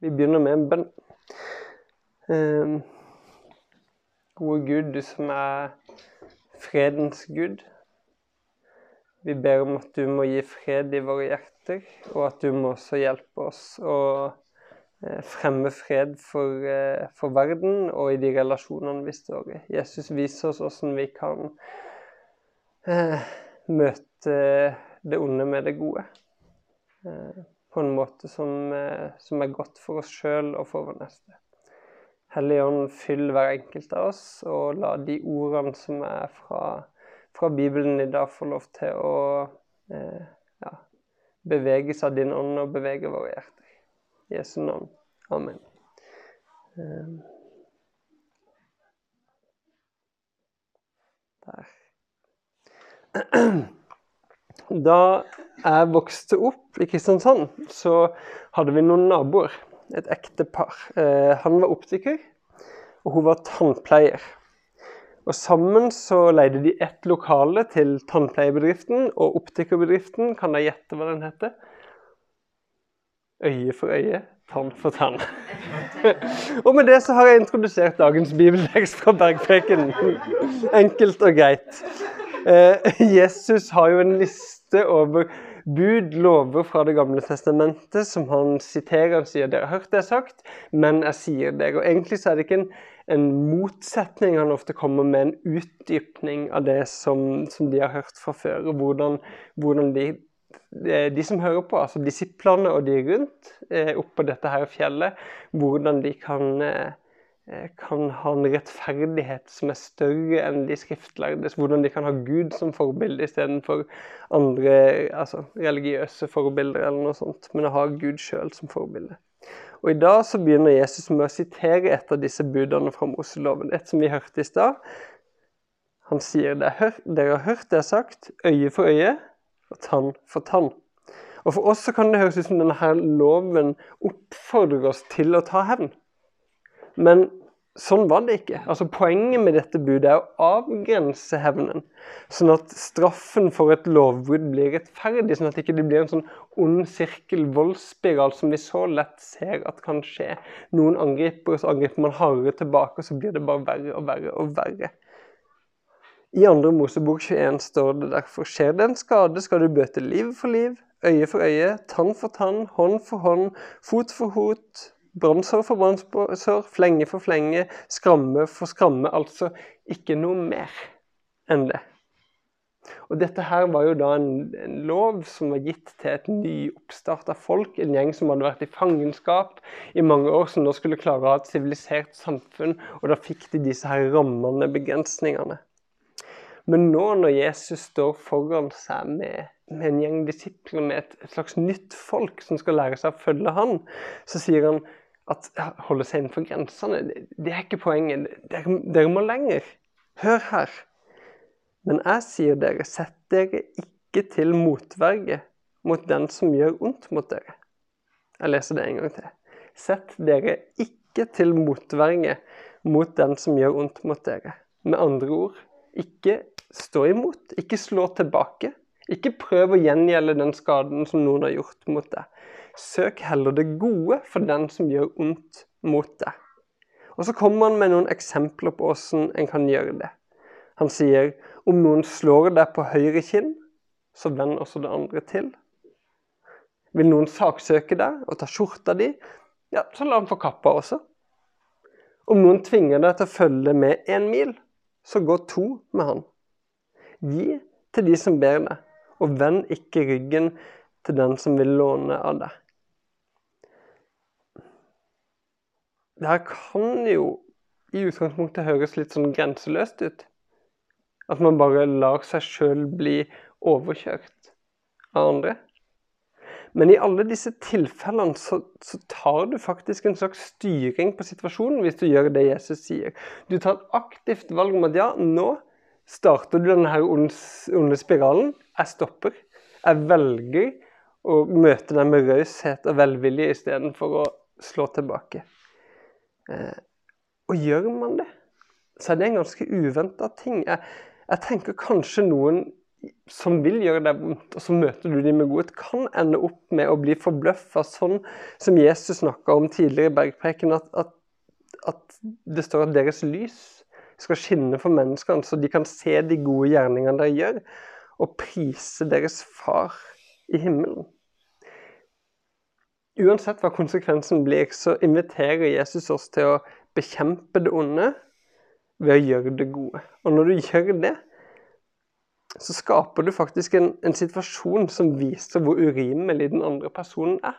Vi begynner med en bønn. Eh, gode Gud, du som er fredens Gud. Vi ber om at du må gi fred i våre hjerter, og at du må også hjelpe oss å eh, fremme fred for, eh, for, verden og i de relasjonene vi står i. Jesus, viser oss hvordan vi kan eh, møte det onde med det gode. På en måte som, eh, som er godt for oss sjøl og for vår neste. Hellige Ånd, fyll hver enkelt av oss, og la de ordene som er fra, fra Bibelen i dag, få lov til å eh, ja, beveges av din ånd og bevege våre hjerter. I Jesu navn. Amen. Eh, der. Da jeg vokste opp i Kristiansand, så hadde vi noen naboer. Et ektepar. Eh, han var optiker, og hun var tannpleier. Og Sammen så leide de ett lokale til tannpleiebedriften og optikerbedriften. Kan dere gjette hva den heter? Øye for øye, tann for tann. og med det så har jeg introdusert dagens bibeltekst fra Bergpreken. Enkelt og greit. Eh, Jesus har jo en liste over bud, lover fra Det gamle testamentet som han siterer. Han sier dere har hørt det sagt, men jeg sier dere. Og Egentlig så er det ikke en, en motsetning. Han ofte kommer med en utdypning av det som, som de har hørt fra før. og hvordan, hvordan de, de, som hører på, altså disiplene og de rundt eh, oppå dette her fjellet, hvordan de kan eh, Eh, kan ha en rettferdighet som er større enn de skriftlærdes. Hvordan de kan ha Gud som forbilde istedenfor andre altså, religiøse forbilder eller noe sånt. Men å ha Gud sjøl som forbilde. Og I dag så begynner Jesus med å sitere et av disse budene fra Moseloven. Et som vi hørte i stad. Han sier dere har hørt det sagt, øye for øye og tann for tann. Og For oss så kan det høres ut som denne her loven oppfordrer oss til å ta hevn. Men sånn var det ikke. Altså Poenget med dette budet er å avgrense hevnen, sånn at straffen for et lovbrudd blir rettferdig. Sånn at det ikke blir en sånn ond sirkel, voldsspiral, som vi så lett ser at kan skje. Noen angriper, og så angriper man hardere tilbake, og så blir det bare verre og verre og verre. I andre Mosebok 21 står det derfor skjer det en skade, skal du bøte liv for liv, øye for øye, tann for tann, hånd for hånd, fot for fot, Brannsår for brannsår, flenge for flenge, skramme for skramme. Altså ikke noe mer enn det. Og Dette her var jo da en, en lov som var gitt til et nyoppstarta folk. En gjeng som hadde vært i fangenskap i mange år, som nå skulle klare å ha et sivilisert samfunn. Og da fikk de disse her rammende begrensningene. Men nå når Jesus står foran seg med, med en gjeng disipler, med et, et slags nytt folk som skal lære seg å følge han, så sier han at holde seg innenfor grensene, det er ikke poenget. Dere, dere, må lenger. Hør her. Men jeg sier dere, sett dere ikke til motverge mot den som gjør ondt mot dere. Jeg leser det en gang til. Sett dere ikke til motverge mot den som gjør ondt mot dere. Med andre ord, ikke stå imot, ikke slå tilbake. Ikke prøv å gjengjelde den skaden som noen har gjort mot deg. Søk heller det gode for den som gjør ondt mot deg. Og så kommer han med noen eksempler på hvordan en kan gjøre det. Han sier om noen slår deg på høyre kinn, så vend også det andre til. Vil noen saksøke deg og ta skjorta di, ja, så la han få kappa også. Om noen tvinger deg til å følge med én mil, så gå to med han. Gi til de som ber deg, og vend ikke ryggen til den som vil låne av deg. Det her kan jo i utgangspunktet høres litt sånn grenseløst ut. At man bare lar seg sjøl bli overkjørt av andre. Men i alle disse tilfellene så, så, tar du faktisk en slags styring på situasjonen hvis du gjør det Jesus sier. Du tar et aktivt valg om at ja, nå starter du denne onde spiralen. Jeg stopper. Jeg velger å møte deg med raushet og velvilje istedenfor å slå tilbake. Eh, og gjør man det, så er det en ganske uventa ting. Jeg, jeg, tenker kanskje noen som vil gjøre deg vondt, og så møter du dem med godhet, kan ende opp med å bli forbløffa, sånn som Jesus snakka om tidligere i bergpreken, at, at, at, det står at deres lys skal skinne for menneskene, så de kan se de gode gjerningene dere gjør, og prise deres far i himmelen. Uansett hva konsekvensen blir, så inviterer Jesus oss til å bekjempe det onde ved å gjøre det gode. Og når du gjør det, så skaper du faktisk en, en, situasjon som viser hvor urimelig den andre personen er.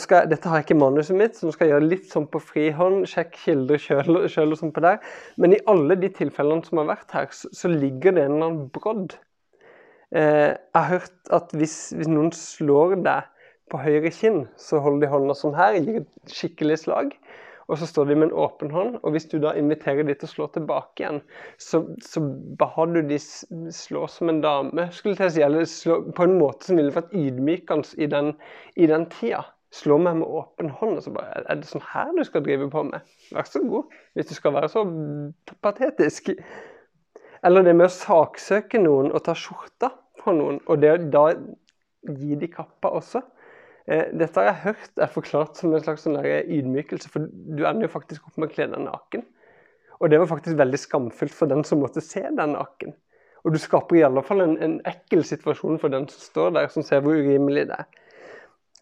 Skal, dette har jeg ikke manuset mitt, så nå skal jeg gjøre litt sånn på frihånd. Sjekk kilder sjøl og sånn på der. Men i alle de tilfellene som har vært her, så, så ligger det en eller annen brodd. Eh, jeg har hørt at hvis, hvis, noen slår deg på høyre kinn, så holder de hånda sånn her, gir et skikkelig slag og så står de med en åpen hånd. Og hvis du da inviterer de til å slå tilbake igjen, så, så har du de slå som en dame, skulle jeg si, eller slå på en måte som ville vært ydmykende i den, i den tida. Slå meg med åpen hånd. og så bare, Er det sånn her du skal drive på med? Vær så god, hvis du skal være så patetisk. Eller det med å saksøke noen og ta skjorta fra noen, og det da gi de kappa også. Eh, dette har jeg hørt er forklart som en slags sånn ydmykelse, for du ender jo faktisk opp med å kle deg naken. Og det var faktisk veldig skamfullt for den som måtte se deg naken. Og du skaper i alle fall en, en ekkel situasjon for den som står der, som ser hvor urimelig det er.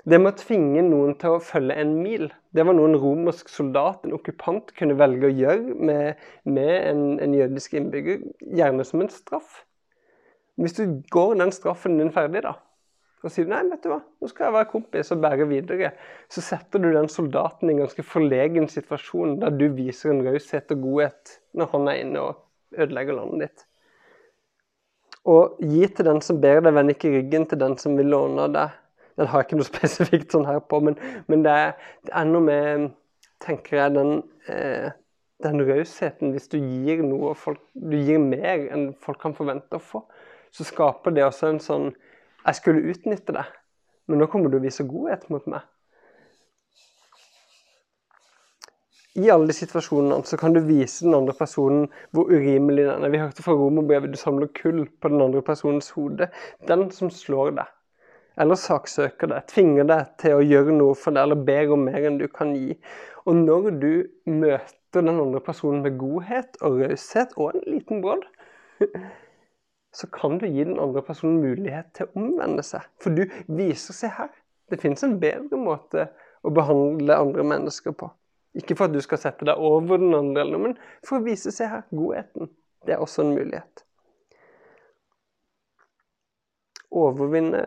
Det med å tvinge noen til å følge en mil, det var noe en romersk soldat, en okkupant, kunne velge å gjøre med, med en, en, jødisk innbygger, gjerne som en straff. Hvis du går den straffen din ferdig, da, og sier du nei, vet du hva, nå skal jeg være kompis og bære videre, så setter du den soldaten i en ganske forlegen situasjon der du viser en raushet og godhet når han er inne og ødelegger landet ditt. Og gi til den som ber deg, vend ikke ryggen til den som vil låne deg. Den har jeg ikke noe spesifikt sånn her på, men, men det, er, er, noe med, tenker jeg, den, eh, den rausheten. Hvis du gir noe folk, du gir mer enn folk kan forvente å få, så skaper det også en sånn jeg skulle utnytte det, men nå kommer du å vise godhet mot meg. I alle de situasjonene så kan du vise den andre personen hvor urimelig den er. Vi hørte fra romerbrevet du samler kull på den andre personens hode. Den som slår deg, eller saksøker deg, tvinger deg til å gjøre noe for deg, eller ber om mer enn du kan gi. Og når du møter den andre personen med godhet og raushet og en liten brodd så kan du gi den andre personen mulighet til å omvende seg. For du viser seg her. Det finnes en bedre måte å behandle andre mennesker på. Ikke for at du skal sette deg over den andre, men for å vise seg her godheten. Det er også en mulighet. Overvinne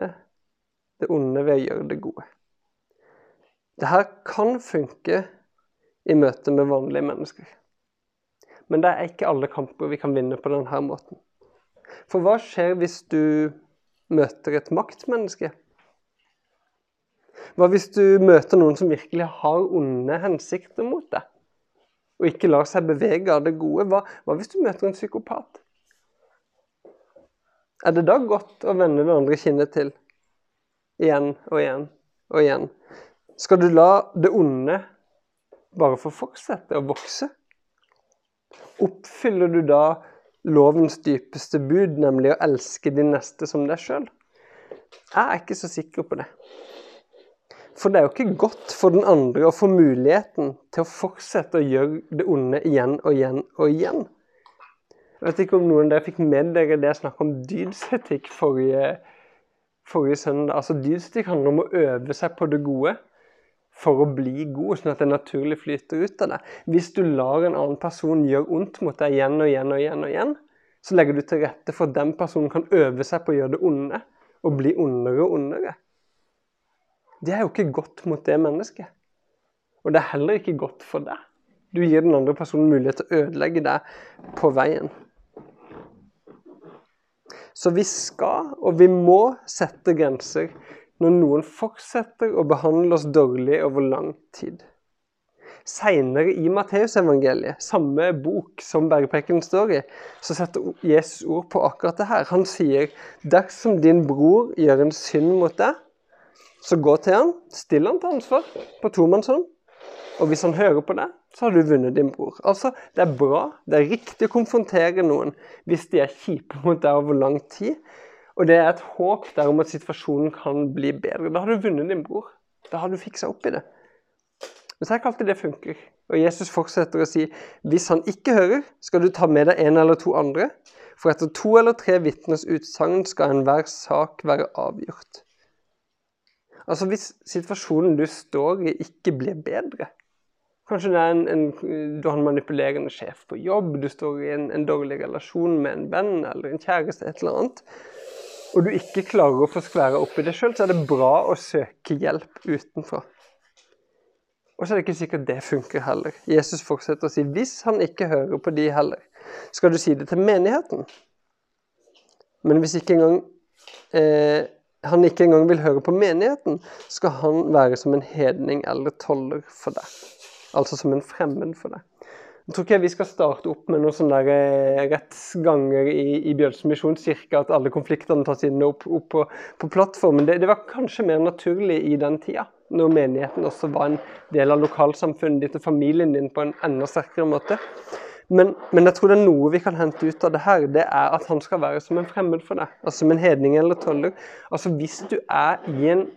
det onde ved å gjøre det gode. Dette kan funke i møte med vanlige mennesker. Men det er ikke alle kamper vi kan vinne på denne måten. For hva skjer hvis du møter et maktmenneske? Hva hvis du møter noen som virkelig har onde hensikter mot deg, og ikke lar seg bevege av det gode? Hva, hva hvis du møter en psykopat? Er det da godt å vende det andre kinnet til? Igjen og igjen og igjen. Skal du la det onde bare få fortsette å vokse? Oppfyller du da lovens dypeste bud, nemlig å elske din neste som deg sjøl? Jeg er ikke så sikker på det. For det er jo ikke godt for den andre å få muligheten til å fortsette å gjøre det onde igjen og igjen og igjen. Jeg vet ikke om noen av dere fikk med dere det jeg snakket om dydsetikk forrige, forrige søndag. Altså Dydsetikk handler om å øve seg på det gode for å bli god, sånn at det naturlig flyter ut av deg. Hvis du lar en annen person gjøre ondt mot deg igjen og igjen og igjen, og igjen, så legger du til rette for at den personen kan øve seg på å gjøre det onde og bli ondere og ondere. Det er jo ikke godt mot det mennesket. Og det er heller ikke godt for deg. Du gir den andre personen mulighet til å ødelegge deg på veien. Så vi skal, og vi må, sette grenser når noen fortsetter å behandle oss dårlig over lang tid. Seinere i Matteusevangeliet, samme bok som bergprekenen står i, så setter Jesus ord på akkurat det her. Han sier dersom din bror gjør en synd mot deg, så gå til han, still han til ansvar på tomannshånd. Og hvis han hører på deg, så har du vunnet din bror. Altså, Det er bra, det er riktig å konfrontere noen hvis de er kjipe mot deg over lang tid. Og det er et håp der om at situasjonen kan bli bedre. Da har du vunnet din bror. Da har du fiksa opp i det. Men så er ikke alltid det funker. Og Jesus fortsetter å si hvis han ikke hører, skal du ta med deg en eller to andre. For etter to eller tre vitners utsagn skal enhver sak være avgjort. Altså Hvis situasjonen du står i, ikke blir bedre, Kanskje det er en, en, du har en manipulerende sjef på jobb, du står i en, en, dårlig relasjon med en venn eller en kjæreste, et eller annet, og du ikke klarer å få skværa opp i det sjøl, så er det bra å søke hjelp utenfra. Og så er det ikke sikkert det funker heller. Jesus fortsetter å si hvis han ikke hører på de heller, skal du si det til menigheten. Men hvis ikke engang eh, han ikke engang vil høre på menigheten, skal han være som en hedning eller toller for deg altså som en fremmed for deg. Jeg tror ikke vi skal starte opp med noen sånne der rettsganger i, i Bjølsen misjonskirke, at alle konfliktene tas inn opp, opp på, på, plattformen. Det, det, var kanskje mer naturlig i den tida, når menigheten også var en del av lokalsamfunnet ditt og familien din på en enda sterkere måte. Men, men, jeg tror det er noe vi kan hente ut av det her. Det er at han skal være som en fremmed for deg. Altså som en hedning eller toller. Altså Hvis du er i en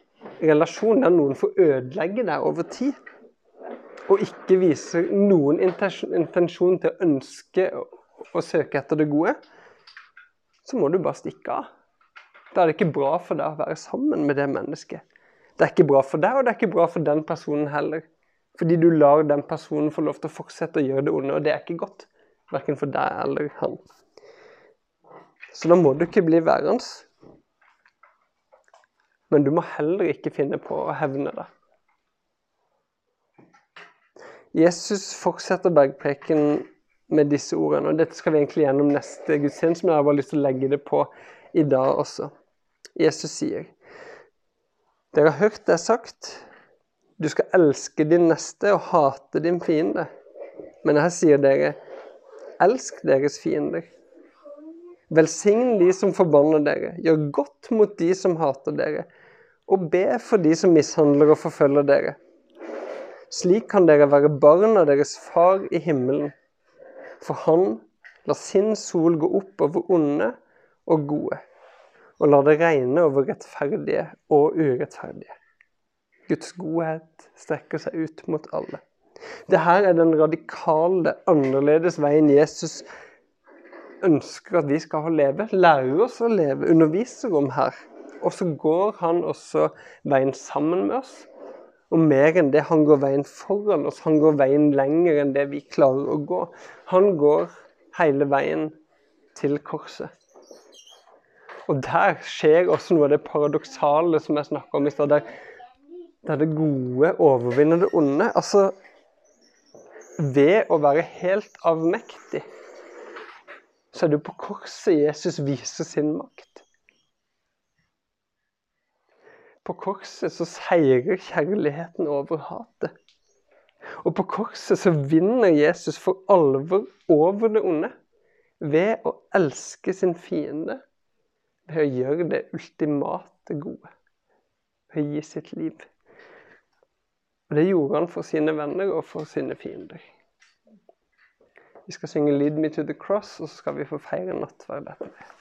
relasjon der noen får ødelegge deg over tid, og ikke viser noen intensjon til å ønske å søke etter det gode, så må du bare stikke av. Da er det ikke bra for deg å være sammen med det mennesket. Det er ikke bra for deg, og det er ikke bra for den personen heller. Fordi du lar den personen få lov til å fortsette å gjøre det onde, og det er ikke godt. Verken for deg eller han. Så da må du ikke bli værende. Men du må heller ikke finne på å hevne deg. Jesus fortsetter bergpreken med disse ordene, og dette skal vi egentlig gjennom neste gudstjeneste, men jeg har bare lyst til å legge det på i dag også. Jesus sier, dere har hørt det sagt, du skal elske din neste og hate din fiende. Men her sier dere, elsk deres fiender. Velsign de som forbanner dere, gjør godt mot de som hater dere, og be for de som mishandler og forfølger dere slik kan dere være barn av deres far i himmelen. For han lar sin sol gå opp over onde og gode, og lar det regne over rettferdige og urettferdige. Guds godhet strekker seg ut mot alle. Dette er den radikale, annerledes veien Jesus ønsker at vi skal leve. Lærer oss å leve, underviser om her. Og så går han også veien sammen med oss og mer enn det, han går veien foran oss. Han går veien lenger enn det vi klarer å gå. Han går hele veien til korset. Og der skjer også noe av det paradoksale som jeg snakka om i stad. Der, der det gode overvinner det onde. Altså Ved å være helt avmektig, så er det på korset Jesus viser sin makt. På korset så seirer kjærligheten over hatet. Og på korset så vinner Jesus for alvor over det onde ved å elske sin fiende. Ved å gjøre det ultimate gode. Ved å gi sitt liv. Og det gjorde han for sine venner og for sine fiender. Vi skal synge 'Lead me to the cross', og så skal vi få feire nattverd etterpå.